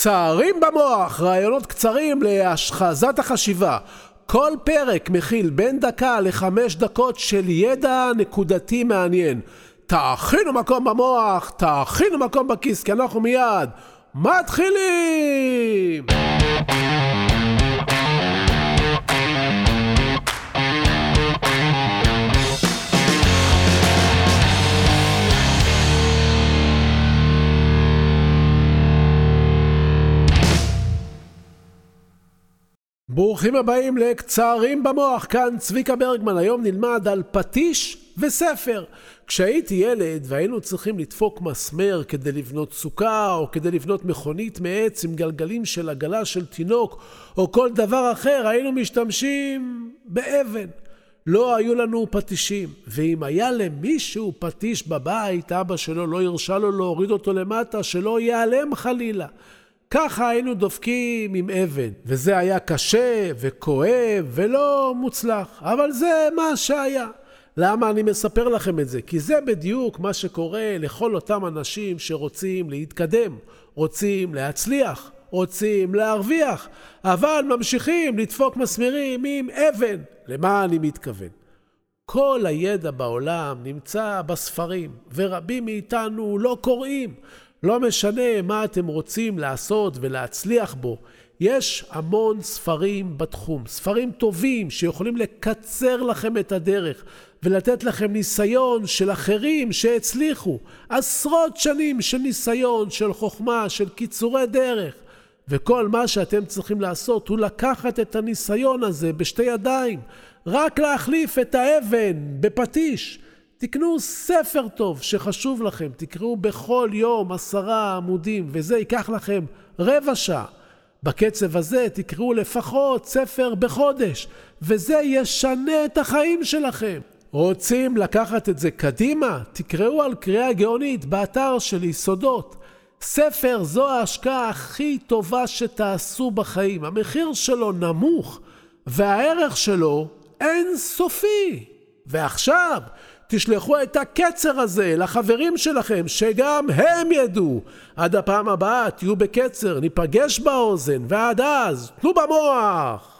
קצרים במוח, רעיונות קצרים להשחזת החשיבה. כל פרק מכיל בין דקה לחמש דקות של ידע נקודתי מעניין. תאכינו מקום במוח, תאכינו מקום בכיס, כי אנחנו מיד מתחילים! ברוכים הבאים לקצרים במוח, כאן צביקה ברגמן. היום נלמד על פטיש וספר. כשהייתי ילד והיינו צריכים לדפוק מסמר כדי לבנות סוכה, או כדי לבנות מכונית מעץ עם גלגלים של עגלה של תינוק, או כל דבר אחר, היינו משתמשים באבן. לא היו לנו פטישים, ואם היה למישהו פטיש בבית, אבא שלו לא הרשה לו להוריד אותו למטה, שלא ייעלם חלילה. ככה היינו דופקים עם אבן, וזה היה קשה וכואב ולא מוצלח, אבל זה מה שהיה. למה אני מספר לכם את זה? כי זה בדיוק מה שקורה לכל אותם אנשים שרוצים להתקדם, רוצים להצליח, רוצים להרוויח, אבל ממשיכים לדפוק מסמרים עם אבן. למה אני מתכוון? כל הידע בעולם נמצא בספרים, ורבים מאיתנו לא קוראים. לא משנה מה אתם רוצים לעשות ולהצליח בו, יש המון ספרים בתחום, ספרים טובים שיכולים לקצר לכם את הדרך ולתת לכם ניסיון של אחרים שהצליחו, עשרות שנים של ניסיון, של חוכמה, של קיצורי דרך. וכל מה שאתם צריכים לעשות הוא לקחת את הניסיון הזה בשתי ידיים, רק להחליף את האבן בפטיש. תקנו ספר טוב שחשוב לכם, תקראו בכל יום עשרה עמודים, וזה ייקח לכם רבע שעה. בקצב הזה תקראו לפחות ספר בחודש, וזה ישנה את החיים שלכם. רוצים לקחת את זה קדימה? תקראו על קריאה גאונית באתר של יסודות. ספר זו ההשקעה הכי טובה שתעשו בחיים. המחיר שלו נמוך, והערך שלו אין סופי. ועכשיו, תשלחו את הקצר הזה לחברים שלכם, שגם הם ידעו. עד הפעם הבאה תהיו בקצר, ניפגש באוזן, ועד אז, תנו במוח!